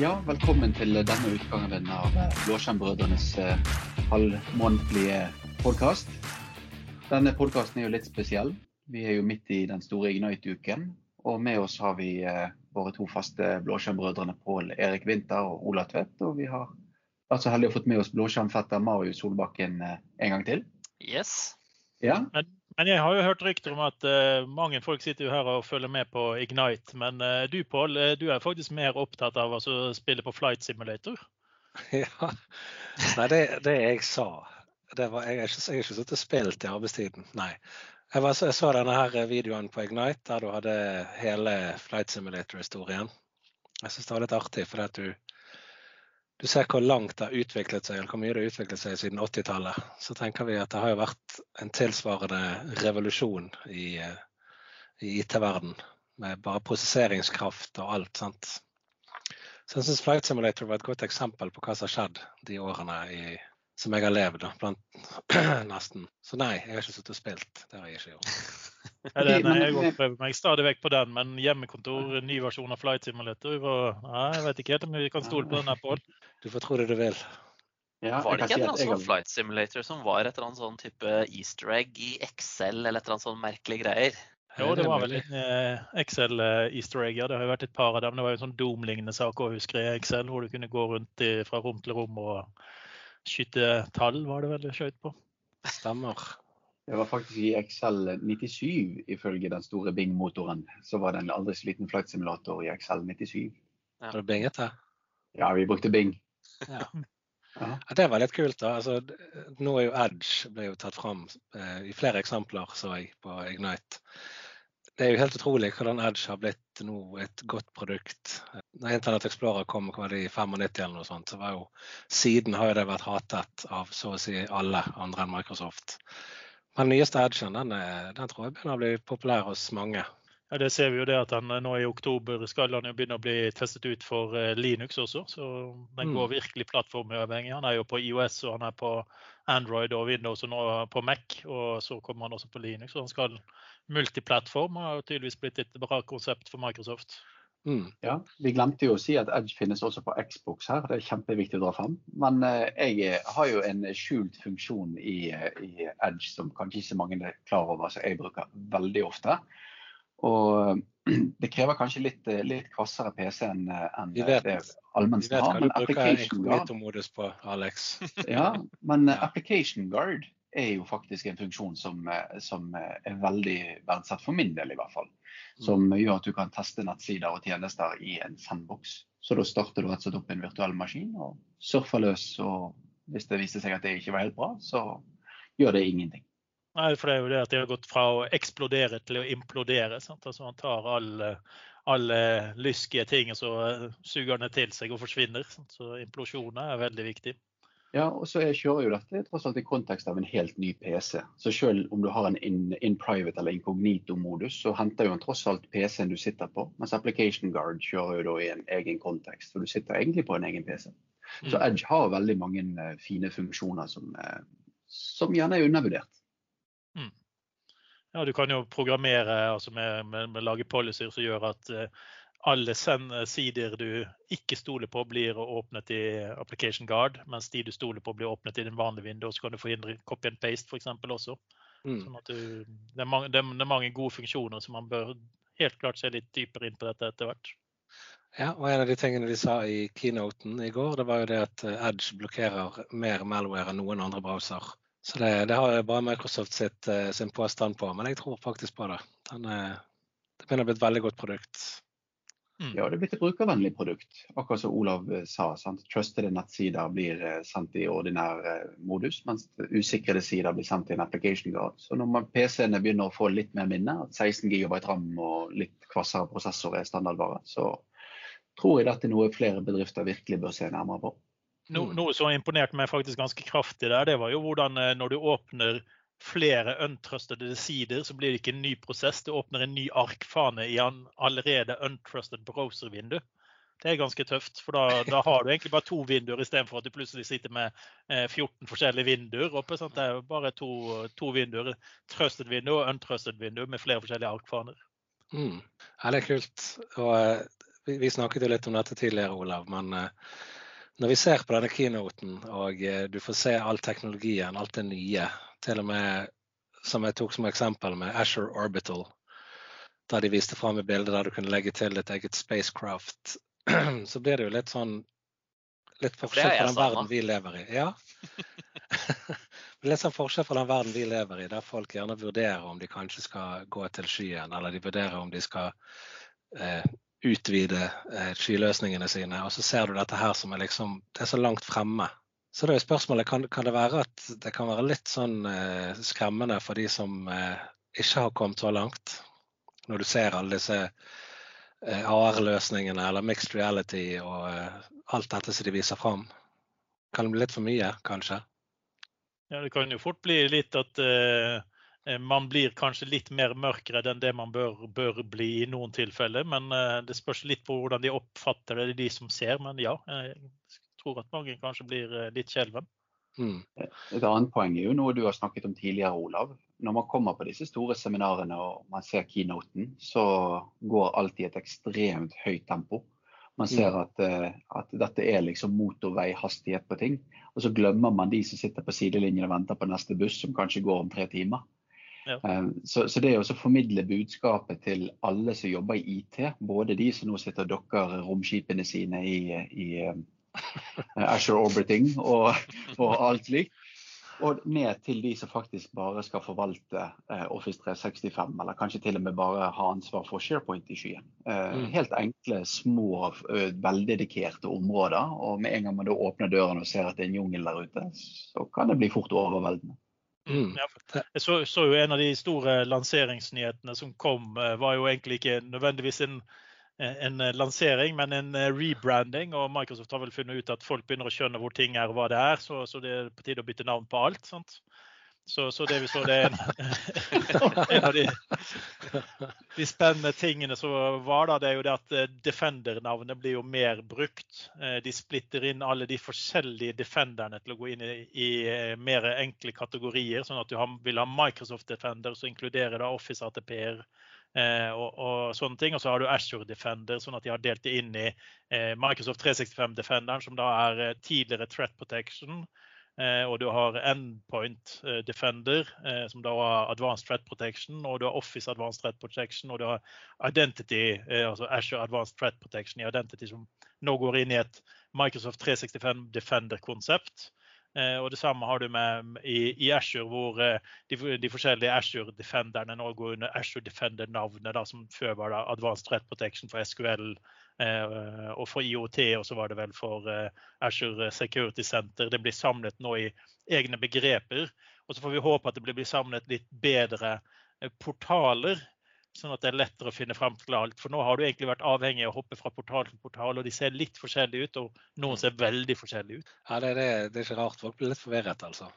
Ja, velkommen til denne utgangen av Blåskjermbrødrenes eh, halvmånedlige podkast. Denne podkasten er jo litt spesiell. Vi er jo midt i den store Ignite-uken. Og med oss har vi eh, våre to faste Blåskjermbrødrene Pål Erik Winther og Ola Tvedt. Og vi har vært så heldige å fått med oss blåskjermfetter Marius Solbakken eh, en gang til. Yes. Ja, Men, men jeg har jo hørt rykter om at uh, mange folk sitter jo her og følger med på Ignite. Men uh, du Pål, eh, du er faktisk mer opptatt av å spille på Flight Simulator. Ja. Nei, det, det jeg sa var, Jeg har ikke, jeg ikke sittet og spilt i arbeidstiden, nei. Jeg, var, jeg så denne her videoen på Ignite der du hadde hele Flight Simulator-historien. Jeg syns det var litt artig, for at du, du ser hvor langt det har utviklet seg, eller hvor mye det har utviklet seg siden 80-tallet. Så tenker vi at det har jo vært en tilsvarende revolusjon i, eh, i IT-verden. Med bare prosesseringskraft og alt. sant? Så jeg syns Flight Simulator var et godt eksempel på hva som har skjedd de årene i, som jeg har levd. blant nesten. Så nei, jeg har ikke sittet og spilt. Det har jeg ikke gjort. Ja, det, nei, jeg prøver meg stadig vekk på den, men hjemmekontor, ny versjon av Flight Simulator og, nei, Jeg vet ikke helt om vi kan stole på den Pål. Du får tro det du vil. Ja Var det ikke et eller annet sånn Flight Simulator som var et eller annet sånn type easter egg i Excel eller et eller annet sånn merkelige greier? Jo, det var vel en eh, Excel-easter egg. Ja. Det har jo vært et par av dem. Det var jo en sånn Doom-lignende sak å husker jeg, i Excel, hvor du kunne gå rundt i, fra rom til rom og skyte tall, var det vel du skjøt på. Stemmer. Det var faktisk i Excel 97, ifølge den store Bing-motoren. Så var det en aldri så liten flight simulator i Excel 97. Ja. Har du binget det? Ja, vi brukte Bing. Ja. Ja. Det var litt kult. da. Altså, nå er jo Edge ble jo tatt fram eh, i flere eksempler, så jeg, på Ignite. Det er jo helt utrolig hvordan Edge har blitt nå et godt produkt. Når Internett Explorer kom hva var det i 95 eller noe sånt, så var jo siden har jo det vært hatet av så å si alle andre enn Microsoft. Men den nyeste Edgen den, den tror jeg begynner å bli populær hos mange. Ja, Det ser vi jo det at han eh, nå i oktober skal han jo begynne å bli testet ut for eh, Linux også. Så den Mm. går virkelig plattformuavhengig. Han er jo på IOS og han er på Android og Windows og nå på Mac. Og så kommer han også på Linux. Og han skal multiplattform. og har tydeligvis blitt et bra konsept for Microsoft. Mm. Ja, Vi glemte jo å si at Edge finnes også på Xbox her. Det er kjempeviktig å dra fram. Men eh, jeg har jo en skjult funksjon i, i Edge som kanskje ikke så mange er klar over, som jeg bruker veldig ofte. Og det krever kanskje litt, eh, litt kvassere PC enn en enn Vi vet- det Vi allmennste vet har. hva du bruker inkognito-modus på, Alex. ja, men eh, Application Guard er jo faktisk en funksjon som, eh, som eh, er veldig verdsatt for min del, i hvert fall. Som gjør at du kan teste nettsider og tjenester i en sandbox. Så da starter du rett og slett opp en virtuell maskin og surfer løs. Og hvis det viser seg at det ikke var helt bra, så gjør det ingenting. Nei, for det er jo det at de har gått fra å eksplodere til å implodere. Sant? Altså Man tar alle, alle lyskige ting og så eh, suger den til seg og forsvinner. Sant? Så implosjoner er veldig viktig. Ja, og så kjører jo dette tross alt i kontekst av en helt ny PC. Så selv om du har en in, in private eller inkognito-modus, så henter jo den tross alt PC-en du sitter på. Mens Application Guard kjører jo da i en egen kontekst, for du sitter egentlig på en egen PC. Så Mm. Edge har veldig mange eh, fine funksjoner som, eh, som gjerne er undervurdert. Ja, Du kan jo programmere altså med, med, med lage policyer som gjør at eh, alle sider du ikke stoler på, blir åpnet i Application Guard, mens de du stoler på, blir åpnet i den vanlige vinduet. Så kan du forhindre copy and paste f.eks. også. Mm. Sånn du, det, er mange, det, er, det er mange gode funksjoner, så man bør helt klart se litt dypere inn på dette etter hvert. Ja, og En av de tingene de sa i keynoten i går, det var jo det at eh, Edge blokkerer mer malware enn noen andre browser. Så det, det har bare Microsoft sitt, eh, sin påstand på, men jeg tror faktisk på det. Den, eh, det begynner å bli et veldig godt produkt. Mm. Ja, det er blitt et brukervennlig produkt. Akkurat som Olav eh, sa. sant? Trustede nettsider blir sendt i ordinær modus, mens usikrede sider blir sendt i en application guard. Så når PC-ene begynner å få litt mer minne, at 16 GB ram og litt kvassere prosessor er standardvare, så tror jeg dette er noe flere bedrifter virkelig bør se nærmere på. No, Mm. noe som imponerte meg faktisk ganske kraftig der, det var jo hvordan eh, når du åpner flere untrusted sider, så blir det ikke en ny prosess. Du åpner en ny arkfane i en allerede untrusted browser-vindu. Det er ganske tøft, for da, da har du egentlig bare to vinduer istedenfor at du plutselig sitter med eh, 14 forskjellige vinduer oppe. Sant? Det er jo bare to, to vinduer. Trusted vindu og untrusted vindu med flere forskjellige arkfaner. Mm. Ja, det er kult. Og eh, vi, vi, snakket jo litt om dette tidligere, Olav. Men uh, når vi ser på denne keynoten, og uh, du får se all teknologien, alt det nye, til og med som jeg tok som eksempel med Asher Orbital, da de viste fram et bilde der du kunne legge til et eget spacecraft, så blir det jo litt sånn Litt forskjell fra den verden vi lever i. Ja. litt sånn forskjell fra den verden vi lever i, der folk gjerne vurderer om de kanskje skal gå til skyen, eller de vurderer om de skal eh, utvide eh, skyløsningene sine. Og så ser du dette her som er liksom Det er så langt fremme. Så da er spørsmålet kan, kan det være at det kan være litt sånn eh, skremmende for de som eh, ikke har kommet så langt, når du ser alle disse eh, AR-løsningene eller mixed reality og eh, alt dette som de viser fram. Kan det bli litt for mye, kanskje? Ja, Det kan jo fort bli litt at uh, man blir kanskje litt mer mørkredd enn det man bør, bør bli i noen tilfeller. Men uh, det spørs litt på hvordan de oppfatter det, de som ser. Men ja, jeg tror at mange kanskje blir uh, litt skjelven. Mm. Et annet poeng er jo noe du har snakket om tidligere, Olav. Når man kommer på disse store seminarene og man ser keynoten, så går alt i et ekstremt høyt tempo. Man ser mm. at, eh, at, dette er liksom motorveihastighet på ting. Og så glemmer man de som sitter på sidelinjen og venter på neste buss, som kanskje går om tre timer. Ja. Eh, så, så, det er å formidle budskapet til alle som jobber i IT, både de som nå sitter og dokker romskipene sine i, i uh, Asher Orbiting og, og alt slikt, og ned til de som faktisk bare skal forvalte eh, Office 365, eller kanskje til og med bare ha ansvar for SharePoint i skyen. Eh, mm. Helt enkle, små, veldedikerte områder. Og med en gang man da åpner døren og ser at det er en jungel der ute, så kan det bli fort overveldende. Mm. Jeg så, så, jo En av de store lanseringsnyhetene som kom, var jo egentlig ikke nødvendigvis en en eh, lansering, men en eh, rebranding. Og Microsoft har vel funnet ut at folk begynner å skjønne hvor ting er og hva det er. Så, så det er på tide å bytte navn på alt. sant? Så, så, det vi så det er en, en av de, de, spennende tingene som var da, det er jo det at eh, Defender-navnet blir jo mer brukt. De splitter inn alle de forskjellige Defenderne til å gå inn i, i mer enkle kategorier. Sånn at du har, vil ha Microsoft Defender, så inkluderer da Office ATP-er Eh, og, og, sånne ting. Og så har du Ashore Defender, sånn at de har delt det inn i eh, Microsoft 365 Defenderen, som da er eh, tidligere Threat Protection. Og du har Endpoint Defender, som da har Advanced Threat Protection. Og du har Office Advanced Threat Protection, og du har Identity, altså Azure Advanced Threat Protection i Identity, som nå går inn i et Microsoft 365 Defender-konsept. Eh, og Det samme har du med i, i Azure, hvor eh, de, de forskjellige Azure Defenderne nå går under Azure Defender-navnet, som før var da Advanced Threat Protection for SQL eh, og for IOT, og så var det vel for Azure Security Center. Det blir samlet nå i egne begreper. Og så får vi håpe at det blir samlet litt bedre portaler sånn at det er lettere å finne frem til alt. For nå har du egentlig vært avhengig av å hoppe fra portal til portal, og de ser litt forskjellige ut, og noen ser veldig forskjellige ut. Ja, det, det, det er ikke rart. Folk blir litt forvirret, altså.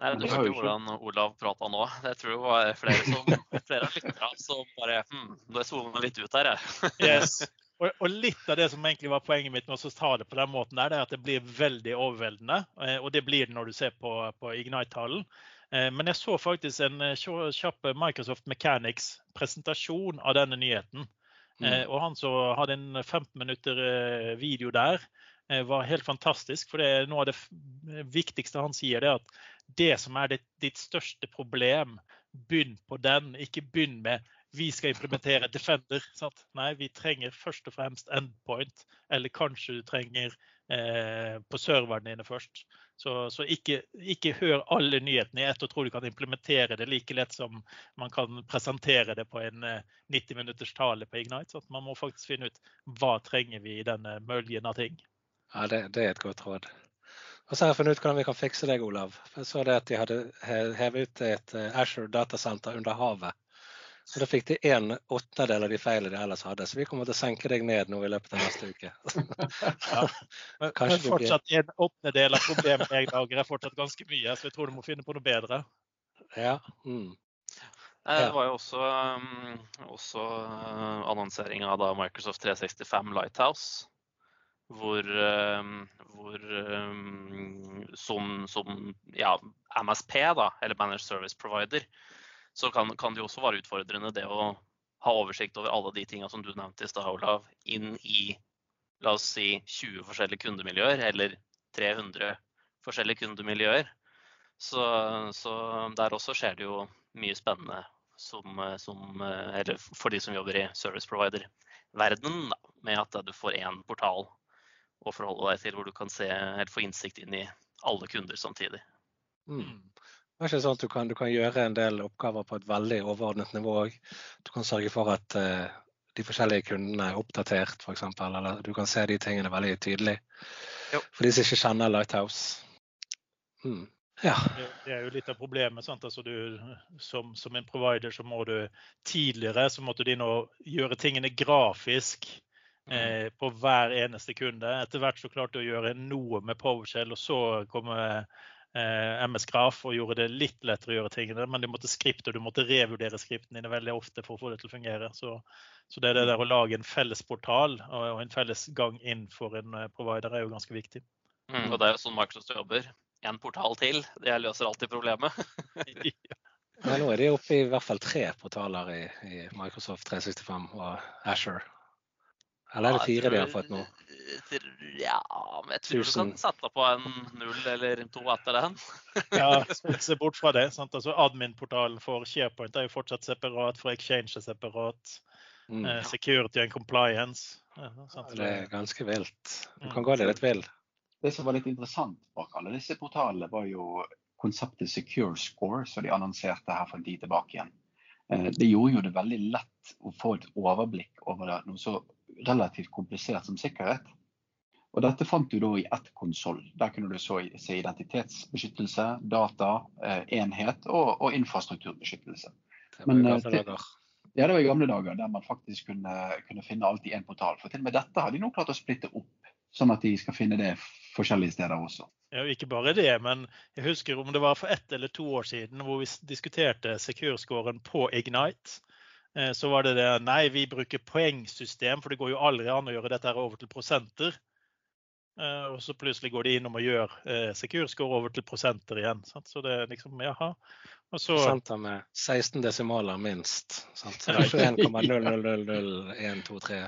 Nei, Du hørte hvordan Olav prata nå. Jeg tror det var flere som, flere av lytterne som bare hm, Nå zoomer litt ut her, jeg. yes. Og, og, litt av det som egentlig var poenget mitt med å ta det på den måten, der, det er at det blir veldig overveldende. Eh, og det blir det når du ser på, på Ignite-tallen. Eh, men jeg så faktisk en eh, kjapp Microsoft Mechanics-presentasjon av denne nyheten. Mm. Og han som hadde en 15 minutter video der, var helt fantastisk. For det er noe av det viktigste han sier, det er at det som er ditt, ditt største problem, begynn på den. Ikke begynn med vi skal implementere Defender. Sant? Nei, vi trenger først og fremst endpoint. Eller kanskje du trenger eh, på serverne dine først. Så, så ikke, ikke, hør alle nyhetene i ett og tro du kan implementere det like lett som man kan presentere det på en 90 eh, minutters tale på Ignite. Så man må faktisk finne ut hva trenger vi i denne møljen av ting. Ja, det, det, er et godt råd. Og så har jeg funnet ut hvordan vi kan fikse deg, Olav. Jeg så det at de hadde hevet ut et eh, Asher datasenter under havet. Så da fikk de en åttendedel av de feilene de ellers hadde. Så vi kommer til å senke deg ned nå i løpet av neste uke. ja. Men, men fortsatt en åttendedel av problemet jeg lager er fortsatt ganske mye, så jeg tror du må finne på noe bedre. Ja. Mm. Det var jo også, um, også annonseringa annonsering av Microsoft 365 Lighthouse. Hvor, um, hvor um, som, som ja, MSP, da, eller Managed Service Provider, så kan, kan, det jo også være utfordrende det å ha oversikt over alle de tinga som du nevnte i stad, Olav, inn i la oss si 20 forskjellige kundemiljøer, eller 300 forskjellige kundemiljøer. Så, så der også skjer det jo mye spennende som, som, for de som jobber i service provider-verdenen, med at du får én portal å forholde deg til hvor du kan se, eller få innsikt inn i alle kunder samtidig. Mm. Det er ikke sånn at du kan, du kan, gjøre en del oppgaver på et veldig overordnet nivå òg. Du kan sørge for at uh, de forskjellige kundene er oppdatert, f.eks. Eller du kan se de tingene veldig tydelig. Jo. For de som ikke kjenner Lighthouse. Mm. Ja. Det er jo litt av problemet. Altså du, som, som, en provider så må du tidligere så måtte inn og gjøre tingene grafisk mm. eh, på hver eneste kunde. Etter hvert så klarte du å gjøre noe med PowerShell, og så kom eh, MS Graf og gjorde det litt lettere å gjøre tingene. Men du måtte skripte og du måtte revurdere skriptene dine veldig ofte for å få det til å fungere. Så, så det, det der å lage en felles portal og en felles gang inn for en eh, provider er jo ganske viktig. Mm, og det er jo sånn Microsoft jobber en portal til. Det løser alltid problemet. Men nå er de oppe i hvert fall tre portaler i, i Microsoft 365 og Asher. Eller er det fire de har fått nå? Ja, men jeg tror Tusen. du kan sette på en null eller to etter den. ja, se bort fra det. Sant? Altså, Admin-portalen for SharePoint er jo fortsatt separat, for Exchange er separat. Mm. Eh, security and compliance. Ja, det er ganske vilt. Du kan gå deg litt vill. Det som var litt interessant bak alle disse portalene, var jo konseptet Secure Score, som de annonserte her for en tid tilbake igjen. Eh, det gjorde jo det veldig lett å få et overblikk over noe så relativt komplisert som sikkerhet. Og Dette fant du da i ett konsoll. Der kunne du se identitetsbeskyttelse, data, eh, enhet og, og infrastrukturbeskyttelse. Men, eh, til, ja, det var i gamle dager der man faktisk kunne, kunne finne alt i én portal. For til og med dette har de nå klart å splitte opp sånn at de skal finne det forskjellige steder også. Ja, Ikke bare det, men jeg husker om det var for ett eller to år siden hvor vi diskuterte Secure-scoren på Ignite. Eh, så var det det Nei, vi bruker poengsystem, for det går jo aldri an å gjøre dette her over til prosenter. Eh, og så plutselig går de innom og gjør eh, Secure-score over til prosenter igjen. Så det er liksom, jaha. Og så... Prosenter med 16 desimaler minst. Sant? Så det er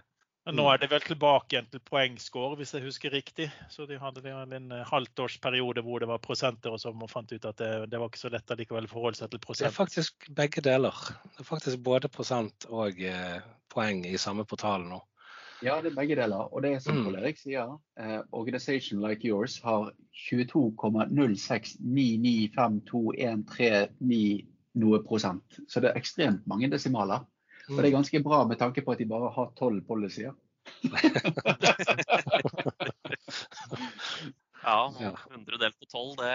21,0000123. Nå er det vel tilbake igjen til poengscore, hvis jeg husker riktig. Så de hadde en eh, halvtårsperiode hvor det var prosenter og så man fant ut at det, det var ikke så lett allikevel å forholde seg til prosent. Det er faktisk begge deler. Det er faktisk både prosent og eh, poeng i samme portal nå. Ja, det er begge deler. Og det er som mm. Erik sier, eh, Organization like yours har 22,069952139 noe prosent. Så det er ekstremt mange desimaler. Og det er ganske bra med tanke på at de bare har tolv policyer. ja, 100 delt på 12, det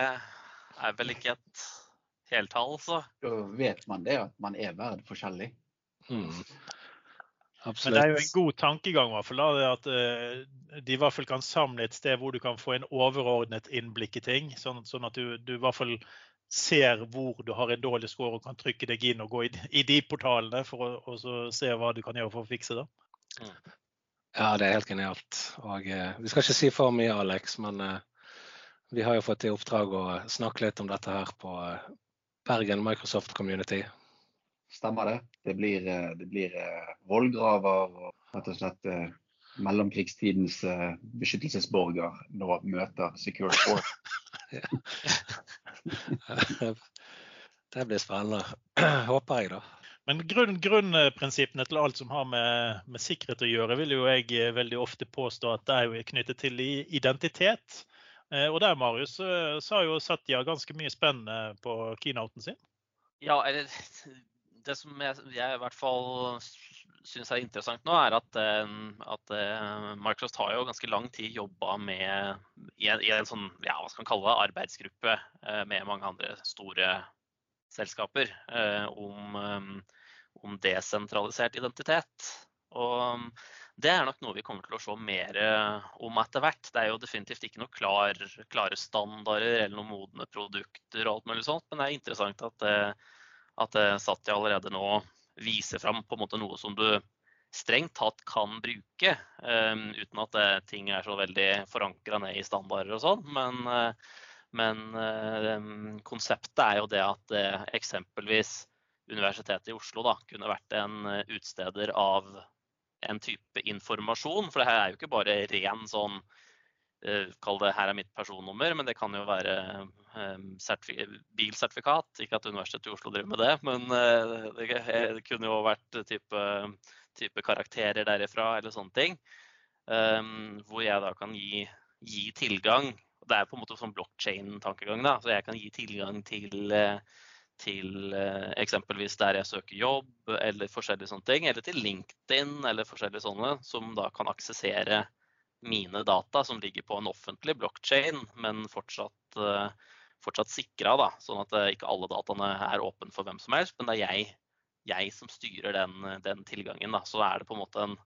er vel ikke et heltall, så. Da vet man det, at man er verd forskjellig. Mm. Men det er jo en god tankegang i hvert fall, da, at uh, de i hvert fall kan samle et sted hvor du kan få en overordnet innblikk i ting. Sånn, sånn at du, du, i hvert fall ser hvor du har en dårlig score og kan trykke deg inn og gå i, i de portalene for å se hva du kan gjøre for å fikse det. Mm. Ja, det er helt genialt. Og eh, Vi skal ikke si for mye, Alex, men eh, vi har jo fått i oppdrag å snakke litt om dette her på eh, Bergen Microsoft Community. Stemmer det. Det blir, eh, det blir eh, vollgraver og rett og slett eh, mellomkrigstidens beskyttelsesborger nå møter Secure Sport. det blir spennende. Håper jeg, da. Men grunn, grunnprinsippene til alt som har med, med, sikkerhet å gjøre, vil jo jeg eh, veldig ofte påstå at det er knyttet til identitet. Eh, og der, Marius, så sa jo Satya ganske mye spennende på keynoten sin. Ja, eller det som jeg, jeg i hvert fall syns er interessant nå, er at, eh, at, eh, Microsoft har jo ganske lang tid jobba med i en, i en, sånn, ja, hva skal man kalle det, arbeidsgruppe eh, med mange andre store selskaper om, om desentralisert identitet. Og det er nok noe vi kommer til å se mer om etter hvert. Det er jo definitivt ikke noen klar, klare standarder eller noen modne produkter og alt mulig sånt, men det er interessant at, at Satya allerede nå viser fram på en måte noe som du strengt tatt kan bruke, um, uten at det, eh, ting er så veldig forankra ned i standarder og sånn. Men, uh, men uh, konseptet er jo det at uh, eksempelvis Universitetet i Oslo da, kunne vært en utsteder av en type informasjon. For det her er jo ikke bare ren sånn Kall det 'her er mitt personnummer', men det kan jo være bilsertifikat. Ikke at Universitetet i Oslo driver med det, men det kunne jo vært type, type karakterer derifra eller sånne ting. Hvor jeg da kan gi, gi tilgang det er på en måte sånn blokkjein-tankegang. da, Så jeg kan gi tilgang til, til eksempelvis der jeg søker jobb, eller forskjellige sånne ting. Eller til LinkedIn, eller forskjellige sånne, som da kan aksessere mine data som ligger på en offentlig blokkjede, men fortsatt, fortsatt sikra. Da, sånn at ikke alle dataene er åpne for hvem som helst, men det er jeg, jeg som styrer den, den tilgangen. Da. Så er det på en måte en,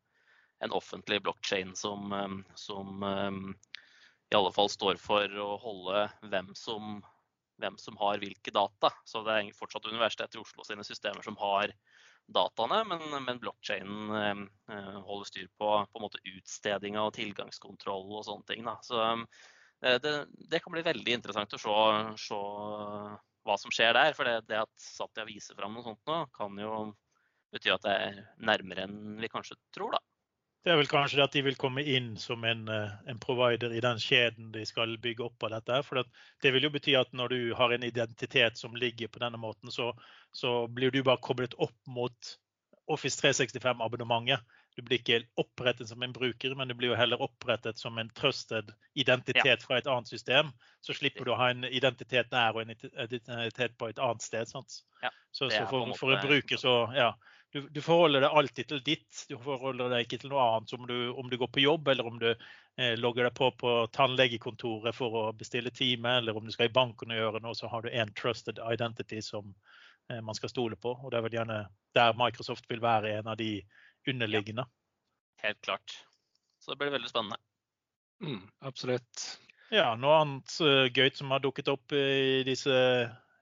en offentlig blokkjede som, som i alle fall står for å holde hvem som, hvem som har hvilke data. Så det er fortsatt Universitetet i Oslo sine systemer som har dataene, men, men blokkjeden eh, holder styr på, på utstedinga og tilgangskontroll og sånne ting. Da. Så eh, det, det, kan bli veldig interessant å se, se hva som skjer der. For det, det at Satya viser fram noe sånt nå, kan jo bety at det er nærmere enn vi kanskje tror, da. Det er vel kanskje det at de vil komme inn som en, eh, en provider i den kjeden de skal bygge opp av dette. For det vil jo bety at når du har en identitet som ligger på denne måten, så, så blir du bare koblet opp mot Office 365-abonnementet. Du blir ikke opprettet som en bruker, men du blir jo heller opprettet som en trusted identitet fra et annet system. Så slipper du å ha en identitet der og en identitet på et annet sted. Ja, så, så for, for, en bruker så ja, du, du, forholder deg alltid til ditt. Du forholder deg ikke til noe annet. Om du, om du går på jobb, eller om du eh, logger deg på på tannlegekontoret for å bestille time, eller om du skal i banken og gjøre noe, så har du en trusted identity som eh, man skal stole på. Og det er vel gjerne der Microsoft vil være en av de underliggende. Ja, helt klart. Så det blir veldig spennende. Mm, absolutt. Ja, noe annet uh, gøy som har dukket opp i disse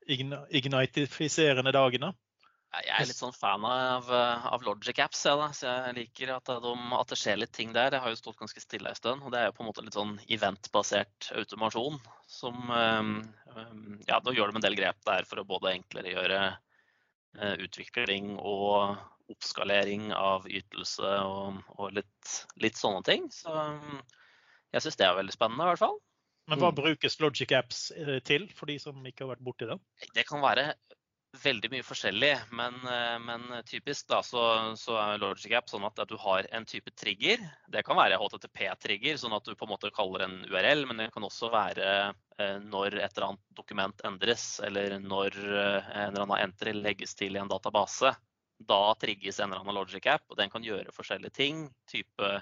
ignitifiserende dagene? Jeg er litt sånn fan av, av Logic Apps, ja, så jeg liker at, de, at, det skjer litt ting der. Jeg har jo stått ganske stille en stund. og Det er jo på en måte litt sånn eventbasert automasjon. Som Ja, nå gjør de en del grep der for å både enklere gjøre uh, utvikling og oppskalering av ytelse og, og litt, litt, sånne ting. Så jeg syns det er veldig spennende, i hvert fall. Men hva mm. brukes Logic Apps eh, til, for de som ikke har vært borti det? Det kan være veldig mye forskjellig, men, eh, men typisk da, så, så, er Logic App sånn at, du har en type trigger. Det kan være HTTP-trigger, sånn at du på en måte kaller en URL, men det kan også være eh, når et eller annet dokument endres, eller når eh, en eller annen entry legges til i en database. Da trigges en eller annen Logic App, og den kan gjøre forskjellige ting. type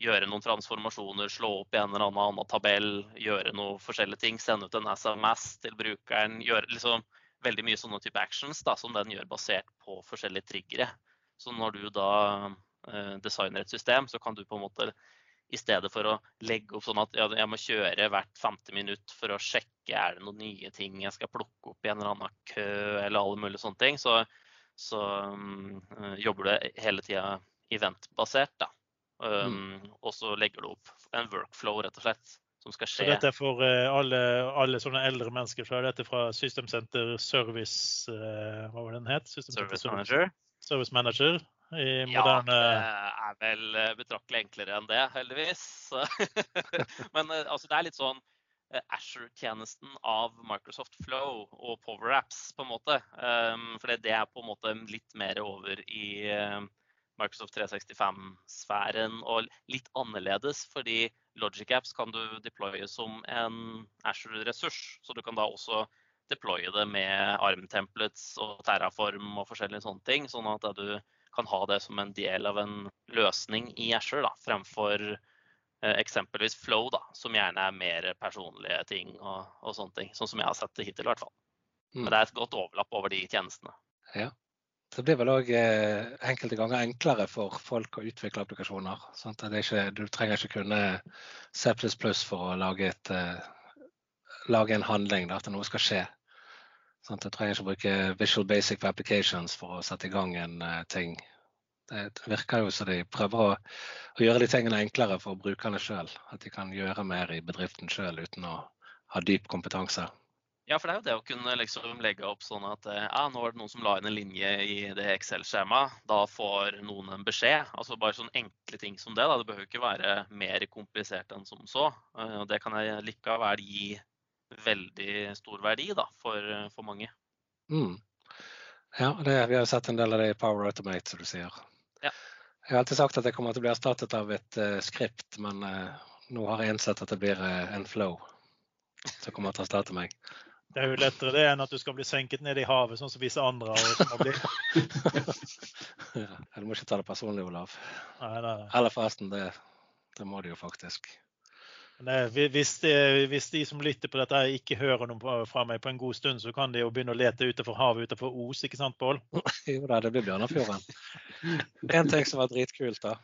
gjøre noen transformasjoner, slå opp i en eller annen tabell, gjøre noen forskjellige ting, sende ut en SMS til brukeren. Gjøre, liksom, veldig mye sånne type actions da, som den gjør basert på forskjellige triggere. Så når du da eh, designer et system, så kan du på en måte i stedet for å legge opp sånn at ja, jeg må kjøre hvert femte minutt for å sjekke er det noen nye ting jeg skal plukke opp i en eller annen kø eller alle mulige sånne ting, så, så um, jobber du hele tida eventbasert. da. Um, mm. Og så legger du opp en workflow, rett og slett som skal skje. Så dette er for uh, alle, alle, sånne eldre mennesker, så er dette fra System Center Service uh, Hva var den het? System Service Manager. Service Manager i moderne Ja, det er vel eh, betraktelig enklere enn det, heldigvis. Men altså, det er litt sånn Asher-tjenesten av Microsoft Flow og PowerApps, på en måte. Um, for det er på en måte litt mer over i Microsoft 365-sfæren og litt annerledes, fordi Logic Apps kan du deploye som en Ashore-ressurs. Så du kan da også deploye det med ARM-templates og Terraform og forskjellige sånne ting. Sånn at du kan ha det som en del av en løsning i Ashore, da, fremfor eh, eksempelvis Flow, da, som gjerne er mer personlige ting og, og, sånne ting. Sånn som jeg har sett det hittil, i hvert fall. Men mm. det er et godt overlapp over de tjenestene. Ja. Det blir vel òg eh, enkelte ganger enklere for folk å utvikle applikasjoner. Ikke, du trenger ikke kunne C++ for å lage, et, eh, lage en handling, da, at noe skal skje. Sånn du trenger ikke bruke Visual Basic for Applications for å sette i gang en uh, ting. Det virker jo som de prøver å, å, gjøre de tingene enklere for brukerne sjøl. At de kan gjøre mer i bedriften sjøl uten å ha dyp kompetanse. Ja, for det er jo det å kunne liksom legge opp sånn at eh, ja, nå er det noen som la inn en linje i det Excel-skjemaet. Da får noen en beskjed. Altså bare sånne enkle ting som det. Da. Det behøver ikke være mer komplisert enn som så. Eh, og det kan jeg likevel gi veldig stor verdi da, for, for mange. Mm. Ja, det, vi har sett en del av det i Power Automate, som du sier. Ja. Jeg har alltid sagt at det kommer til å bli erstattet av et uh, skript, men uh, nå har jeg innsett at det blir uh, en flow som kommer til å erstatte meg. Det er jo lettere det enn at du skal bli senket ned i havet, sånn som visse andre ja, du må ikke ta det personlig, Olav. Nei, nei, nei. Eller forresten, det, det må du jo faktisk. Nei, hvis, de, hvis, de, som lytter på dette ikke hører noe fra meg på en god stund, så kan de jo begynne å lete utenfor havet utenfor Os, ikke sant, Pål? jo da, det blir Bjørnafjorden. En ting som var dritkult, da.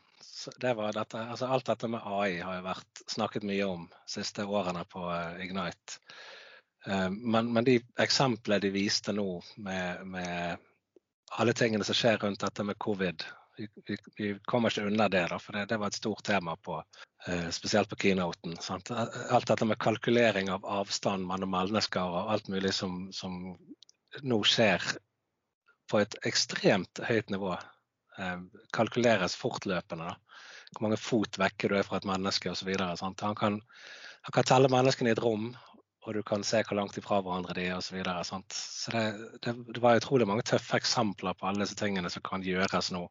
Det var dette, altså alt dette med AI har jo vært snakket mye om de siste årene på eh, Ignite. Eh, men, men, de eksemplene de viste nå med, med, alle tingene som skjer rundt dette med covid vi, vi, vi kommer ikke unna det, da, for det, det var et stort tema på, uh, spesielt på keynoten. Sant? Alt dette med kalkulering av avstand mellom mennesker og alt mulig som, som nå skjer på et ekstremt høyt nivå. Kalkuleres fortløpende. Da. Hvor mange fot vekke du er fra et menneske osv. Han, han kan telle menneskene i et rom og du kan se hvor langt ifra hverandre de er osv. Så, så det, det, det, var utrolig mange tøffe eksempler på alle disse tingene som kan gjøres nå.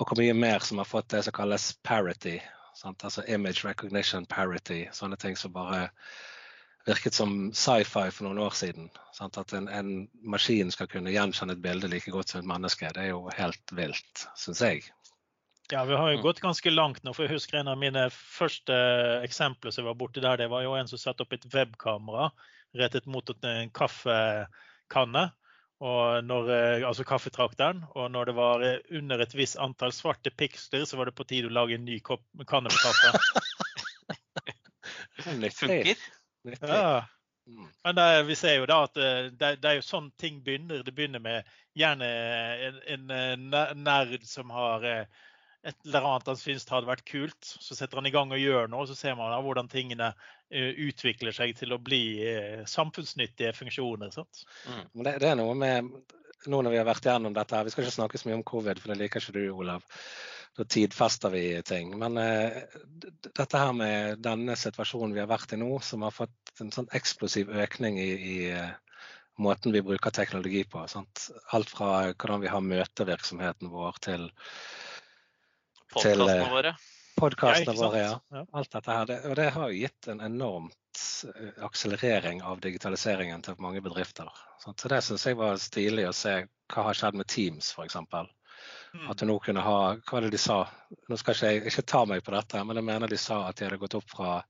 Og hvor mye mer som har fått det som kalles parity. Sant? Altså image recognition parity. Sånne ting som bare virket som sci-fi for noen år siden. Sant? At en, en, maskin skal kunne gjenkjenne et bilde like godt som et menneske. Det er jo helt vilt, syns jeg. Ja, vi har jo mm. gått ganske langt nå. for Jeg husker en av mine første eksempler som var borti der. Det var jo en som satte opp et webkamera rettet mot en kaffekanne. Og når, eh, altså kaffetrakteren. Og når det var eh, under et visst antall svarte piksler, så var det på tide å lage en ny kopp, kanne med kaffe. det funker. Ja. Mm. Men det, vi ser jo da at eh, det, det, er jo sånn ting begynner. Det begynner med gjerne en, en nerd som har et eller annet han syns hadde vært kult. Så setter han i gang og gjør noe, så ser man da hvordan tingene uh, utvikler seg til å bli uh, samfunnsnyttige funksjoner. Mm. Det, det, er noe med nå når vi har vært gjennom dette, her, vi skal ikke snakke så mye om covid, for det liker ikke du, Olav. Da tidfester vi ting. Men uh, dette her med denne situasjonen vi har vært i nå, som har fått en sånn eksplosiv økning i, i måten vi bruker teknologi på. Sant? Alt fra hvordan vi har møtevirksomheten vår til Våre. Podkastene våre, ja. Alt dette her. Det, og det har jo gitt en enormt eh, akselerering av digitaliseringen til mange bedrifter. Så det syns jeg var stilig å se hva har skjedd med Teams, f.eks. Mm. At du nå kunne ha Hva var det de sa? Nå skal ikke jeg ikke ta meg på dette, men jeg mener de sa at de hadde gått opp fra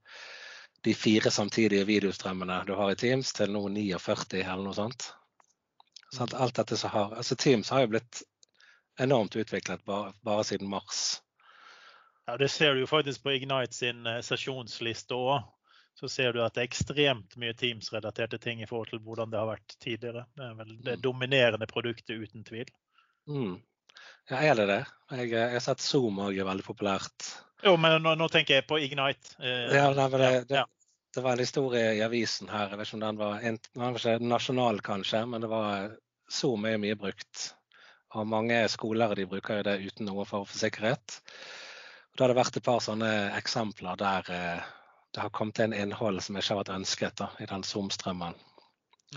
de fire samtidige videostrømmene du har i Teams, til nå 49 eller noe sånt. Så alt dette som har, altså Teams har jo blitt enormt utviklet bare, bare siden mars. Ja, Det ser du jo faktisk på Ignite sin eh, sesjonsliste òg. Så ser du at det er ekstremt mye Teams-relaterte ting i forhold til hvordan det har vært tidligere. Det er vel det mm. dominerende produktet, uten tvil. Mm. Ja, er det det? Jeg, eh, jeg har sett Zoom òg er veldig populært. Jo, men nå, nå, tenker jeg på Ignite. Eh, ja, nei, det, det, det, var en historie i avisen her. Jeg vet ikke om den var, den var ikke nasjonal, kanskje, men det var Zoom er mye brukt. Og mange skoler de bruker jo det uten noe for, for sikkerhet. Da har det vært et par sånne eksempler der eh, det har kommet inn innhold som ikke har vært ønsket da, i den Zoom-strømmen.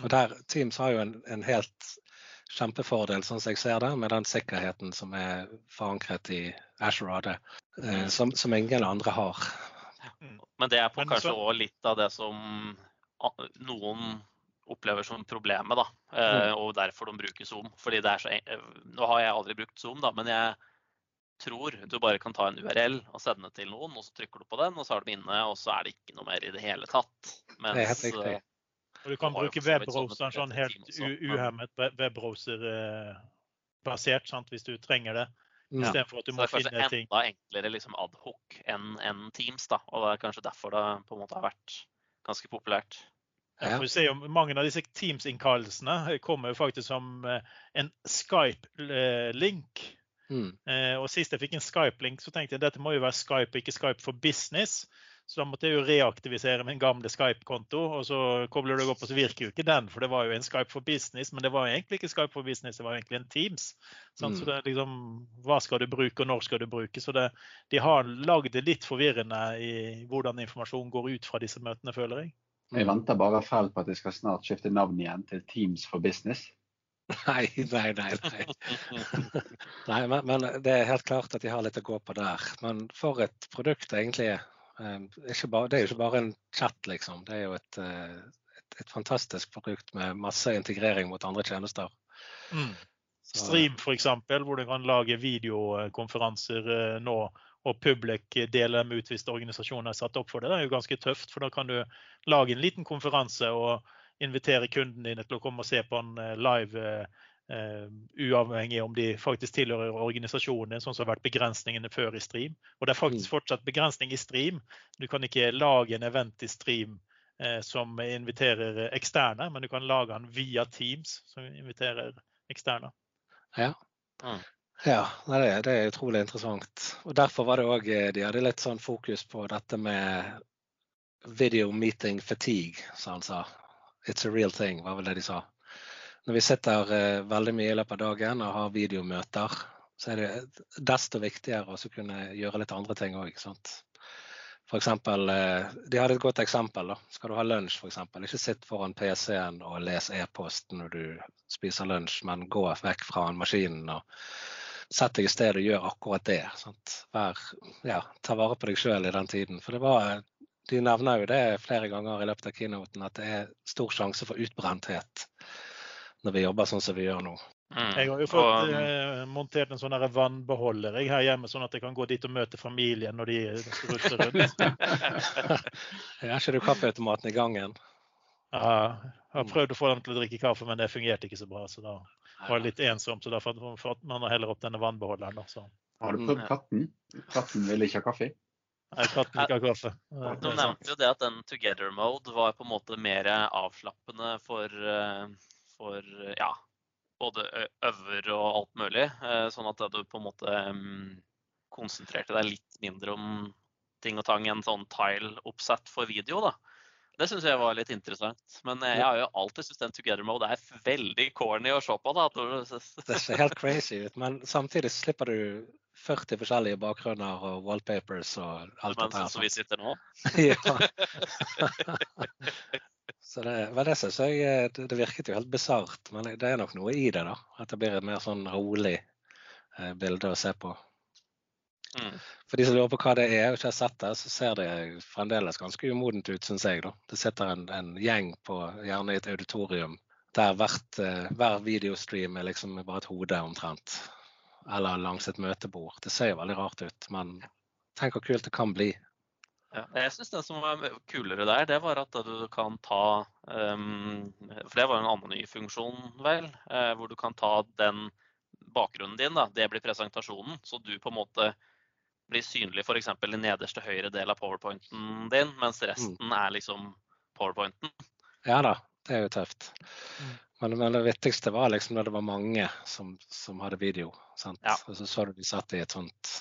Og der, Teams har jo en, en, helt kjempefordel, sånn som jeg ser det, med den sikkerheten som er forankret i Azure AD, eh, som, som, ingen andre har. Mm. Men det er på kanskje òg litt av det som noen opplever som problemet, da. Eh, mm. Og derfor de bruker Zoom. Fordi det er så Nå har jeg aldri brukt Zoom, da, men jeg tror du bare kan ta en URL og sende til noen, og så trykker du på den, og så er de inne, og så er det ikke noe mer i det hele tatt. Mens, det er helt riktig. Eh, og du kan bruke webbrowseren sånn helt uhemmet webbrowser-basert, sant, hvis du trenger det. Istedenfor at du må finne ting. Så det er kanskje enda enklere liksom adhoc enn en Teams, da. Og det er kanskje derfor det på en måte har vært ganske populært. Ja. Vi ser jo Mange av disse Teams-innkallelsene kommer jo faktisk som eh, en Skype-link. Mm. Eh, og Sist jeg fikk en Skype-link, så tenkte jeg dette må jo være Skype, ikke Skype for business. Så da måtte jeg jo reaktivisere min gamle Skype-konto, og så kobler du opp, og så virker jo ikke den. For det var jo en Skype for business, men det var egentlig ikke Skype for business, det var egentlig en Teams. Mm. Så det er liksom Hva skal du bruke, og når skal du bruke? Så det, de har lagd det litt forvirrende i hvordan informasjon går ut fra disse møtene, føler jeg. Jeg venter bare fælt på at jeg skal snart skifte navn igjen til Teams for business. Nei, nei, nei. nei. nei men, men, det er helt klart at de har litt å gå på der. Men for et produkt egentlig. Ehm, bare, det er jo ikke bare en chat, liksom. Det er jo et, eh, et, et fantastisk produkt med masse integrering mot andre tjenester. Mm. Stream f.eks., hvor du kan lage videokonferanser eh, nå og public deler dem ut hvis organisasjonen er satt opp for det. Det er jo ganske tøft, for da kan du lage en liten konferanse og invitere kundene dine til å komme og se på en eh, live Uh, uavhengig om de faktisk tilhører organisasjonen, sånn som har vært begrensningene før i stream. Og det er faktisk mm. fortsatt begrensning i stream. Du kan ikke lage en event i stream uh, som inviterer eksterne, men du kan lage den via Teams som inviterer eksterne. Ja. Mm. Ja, det er, det er, utrolig interessant. Og Derfor var det òg de hadde litt sånn fokus på dette med video meeting fatigue, som han sa. It's a real thing, var vel det de sa når vi sitter eh, veldig mye i løpet av dagen og har videomøter, så er det desto viktigere å kunne gjøre litt andre ting òg. For eksempel, eh, de hadde et godt eksempel. Da. Skal du ha lunsj, f.eks. Ikke sitt foran PC-en og les e-post når du spiser lunsj, men gå vekk fra maskinen og sett deg i sted og gjør akkurat det. Vær, ja, ta vare på deg sjøl i den tiden. For det var, de nevner jo det flere ganger i løpet av keynoten at det er stor sjanse for utbrenthet når vi jobber sånn som vi gjør nå. Mm. Jeg har jo fått og, eh, montert en sånn vannbeholder jeg her hjemme, sånn at jeg kan gå dit og møte familien når de rutter rundt. jeg har ikke du kaffeautomaten i gangen? Ja, jeg har prøvd å få dem til å drikke kaffe, men det fungerte ikke så bra. Så da var det litt ensomt. Så derfor får man heller opp denne vannbeholderen. Så. har du prøvd mm. katten? Katten vil ikke ha kaffe? Nei, katten ikke ha kaffe. Du nevnte jo det at den together mode var på en måte mer avslappende for uh for ja, både øver og alt mulig. Eh, sånn at du på en måte mm, konsentrerte deg litt mindre om ting og tang enn sånn tile-oppsett for video. da. Det syns jeg var litt interessant. Men jeg har jo alltid syntes den together mode er veldig corny å se på. da. Det ser helt crazy ut, men samtidig slipper du 40 forskjellige bakgrunner og wallpapers og alt det her. Sånn som vi sitter nå? ja. Så det var det synes jeg eh, det, det virket jo helt bisart, men det er nok noe i det. da, At det blir et mer sånn rolig eh, bilde å se på. Mm. For de som lurer på hva det er og ikke har sett det, så ser det fremdeles ganske umodent ut, syns jeg. da. Det sitter en, en, gjeng på gjerne i et auditorium der hvert, eh, hver videostream er liksom bare et hode omtrent. Eller langs et møtebord. Det ser jo veldig rart ut, men tenk hvor kult det kan bli. Ja, jeg syns det som var kulere der, det var at du kan ta um, For det var en annen ny funksjon, vel. Uh, hvor du kan ta den bakgrunnen din, da, det blir presentasjonen. Så du på en måte blir synlig f.eks. i nederste høyre del av powerpointen din, mens resten mm. er liksom powerpointen. Ja da, det er jo tøft. Mm. Men, men, det viktigste var liksom da det var mange som, som hadde video. Ja. Og så så du de satt i et sånt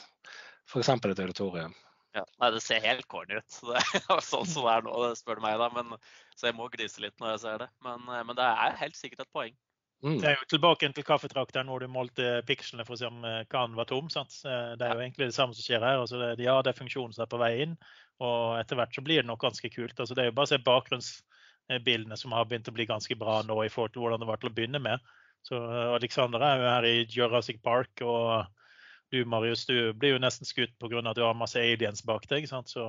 F.eks. et auditorium. Ja. Nei, det ser helt corny ut. Det er sånn som det er nå, det spør du meg. da, men, Så jeg må grise litt når jeg ser det. Men, eh, men det er helt sikkert et poeng. Mm. Det er jo tilbake til kaffetrakteren hvor du målte pikslene for å se om eh, kannen var tom. Sant? Det er jo egentlig det samme som skjer her. Altså det, ja, det er funksjonen som er på vei inn, og etter hvert så blir det nok ganske kult. Altså det er jo bare å se bakgrunnsbildene som har begynt å bli ganske bra nå i forhold til hvordan det var til å begynne med. Så eh, Alexander er jo her i Jurassic Park og du Marius, du blir jo nesten skutt pga. at du har masse aliens bak deg. sant? Så...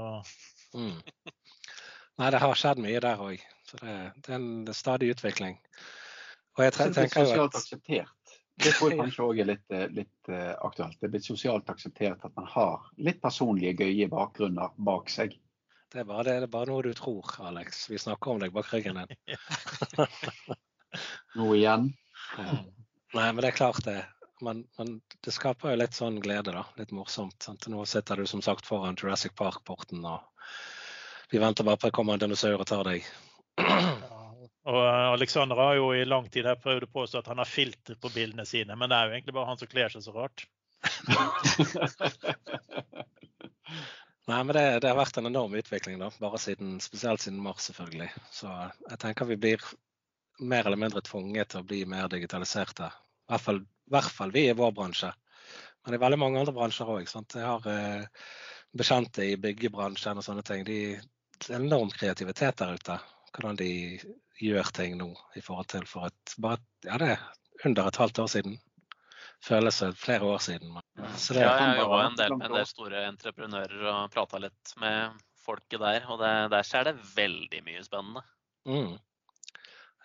Mm. Nei, det har skjedd mye der òg. Så det, det, er en stadig utvikling. Og jeg tenker jo sosialt akseptert. Det tror jeg kanskje òg er litt, eh, litt uh, aktuelt. Det er blitt sosialt akseptert at man har litt personlige, gøye bakgrunner bak seg. Det er, bare, det, det er bare noe du tror, Alex. Vi snakker om deg bak ryggen din. Nå igjen? Ja. Nei, men det er klart det men, men, det skaper jo litt sånn glede, da. Litt morsomt. Sant? Nå sitter du som sagt foran Jurassic Park-porten, og vi venter bare på at kommer en dinosaur og tar deg. Og eh, Alexander har jo i lang tid her prøvd å påstå at han har filter på bildene sine, men det er jo egentlig bare han som kler seg så rart. Nei, men det, det, har vært en enorm utvikling, da. Bare siden, spesielt siden mars, selvfølgelig. Så jeg tenker vi blir mer eller mindre tvunget til å bli mer digitaliserte. I hvert fall, i hvert fall vi i vår bransje. Men er veldig mange andre bransjer òg. Jeg har eh, bekjente i byggebransjen og sånne ting. De, det er enorm kreativitet der ute. Hvordan de gjør ting nå i forhold til for et bare ja, det er under et halvt år siden føles flere år siden. Så det, ja, jeg jobba en, del, en del store entreprenører og prata litt med folket der. Og det, der skjer det veldig mye spennende. Mm.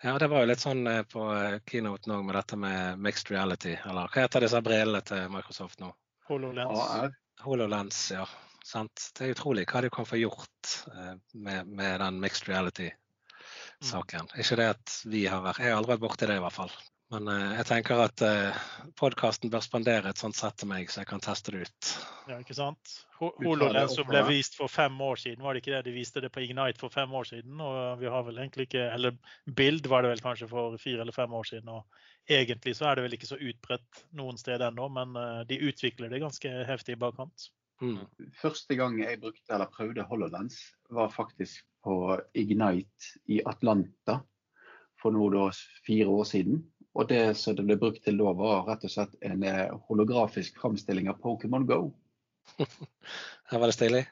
Ja, det var jo litt sånn eh, på keynoten keynote nå med dette med mixed reality. Eller hva heter disse brillene til Microsoft nå? HoloLens. HoloLens, ja. Sant? Det er utrolig hva de kan få gjort eh, med, med den mixed reality-saken. Mm. Ikke det at vi har vært Jeg har aldri vært borti det, i hvert fall. Men eh, jeg tenker at eh, podkasten bør spandere et sånt sett til meg, så jeg kan teste det ut. Ja, ikke sant? HoloLens som ble vist for fem år siden, var det ikke det? De viste det på Ignite for fem år siden. Og vi har vel egentlig ikke Eller Bild var det vel kanskje for fire eller fem år siden. Og egentlig så er det vel ikke så utbredt noen steder ennå, men uh, de utvikler det ganske heftig i bakkant. Mm. Første gang jeg brukte eller prøvde HoloLens, var faktisk på Ignite i Atlanta for nå da fire år siden. Og det som det ble brukt til da, var rett og slett en eh, holografisk framstilling av Pokémon Go. Her var det stilig?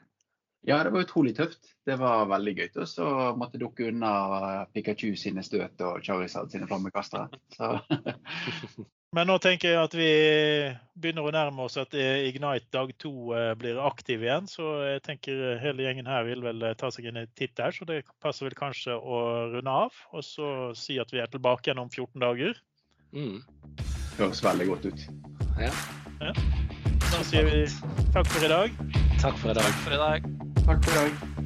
Ja, det var utrolig tøft. Det var veldig gøy. Og så måtte dukke unna Pikachu sine støt og Charizard sine flammekastere. Men nå tenker jeg at vi begynner å nærme oss at Ignite dag to eh, blir aktiv igjen. Så jeg tenker hele gjengen her vil vel eh, ta seg en titt der. Så det passer vel kanskje å runde av. Og så si at vi er tilbake igjen om 14 dager. Mm. Høres veldig godt ut. Ja. ja. Da sier vi takk for i dag. Takk for i dag. Takk for i dag. Takk for i dag.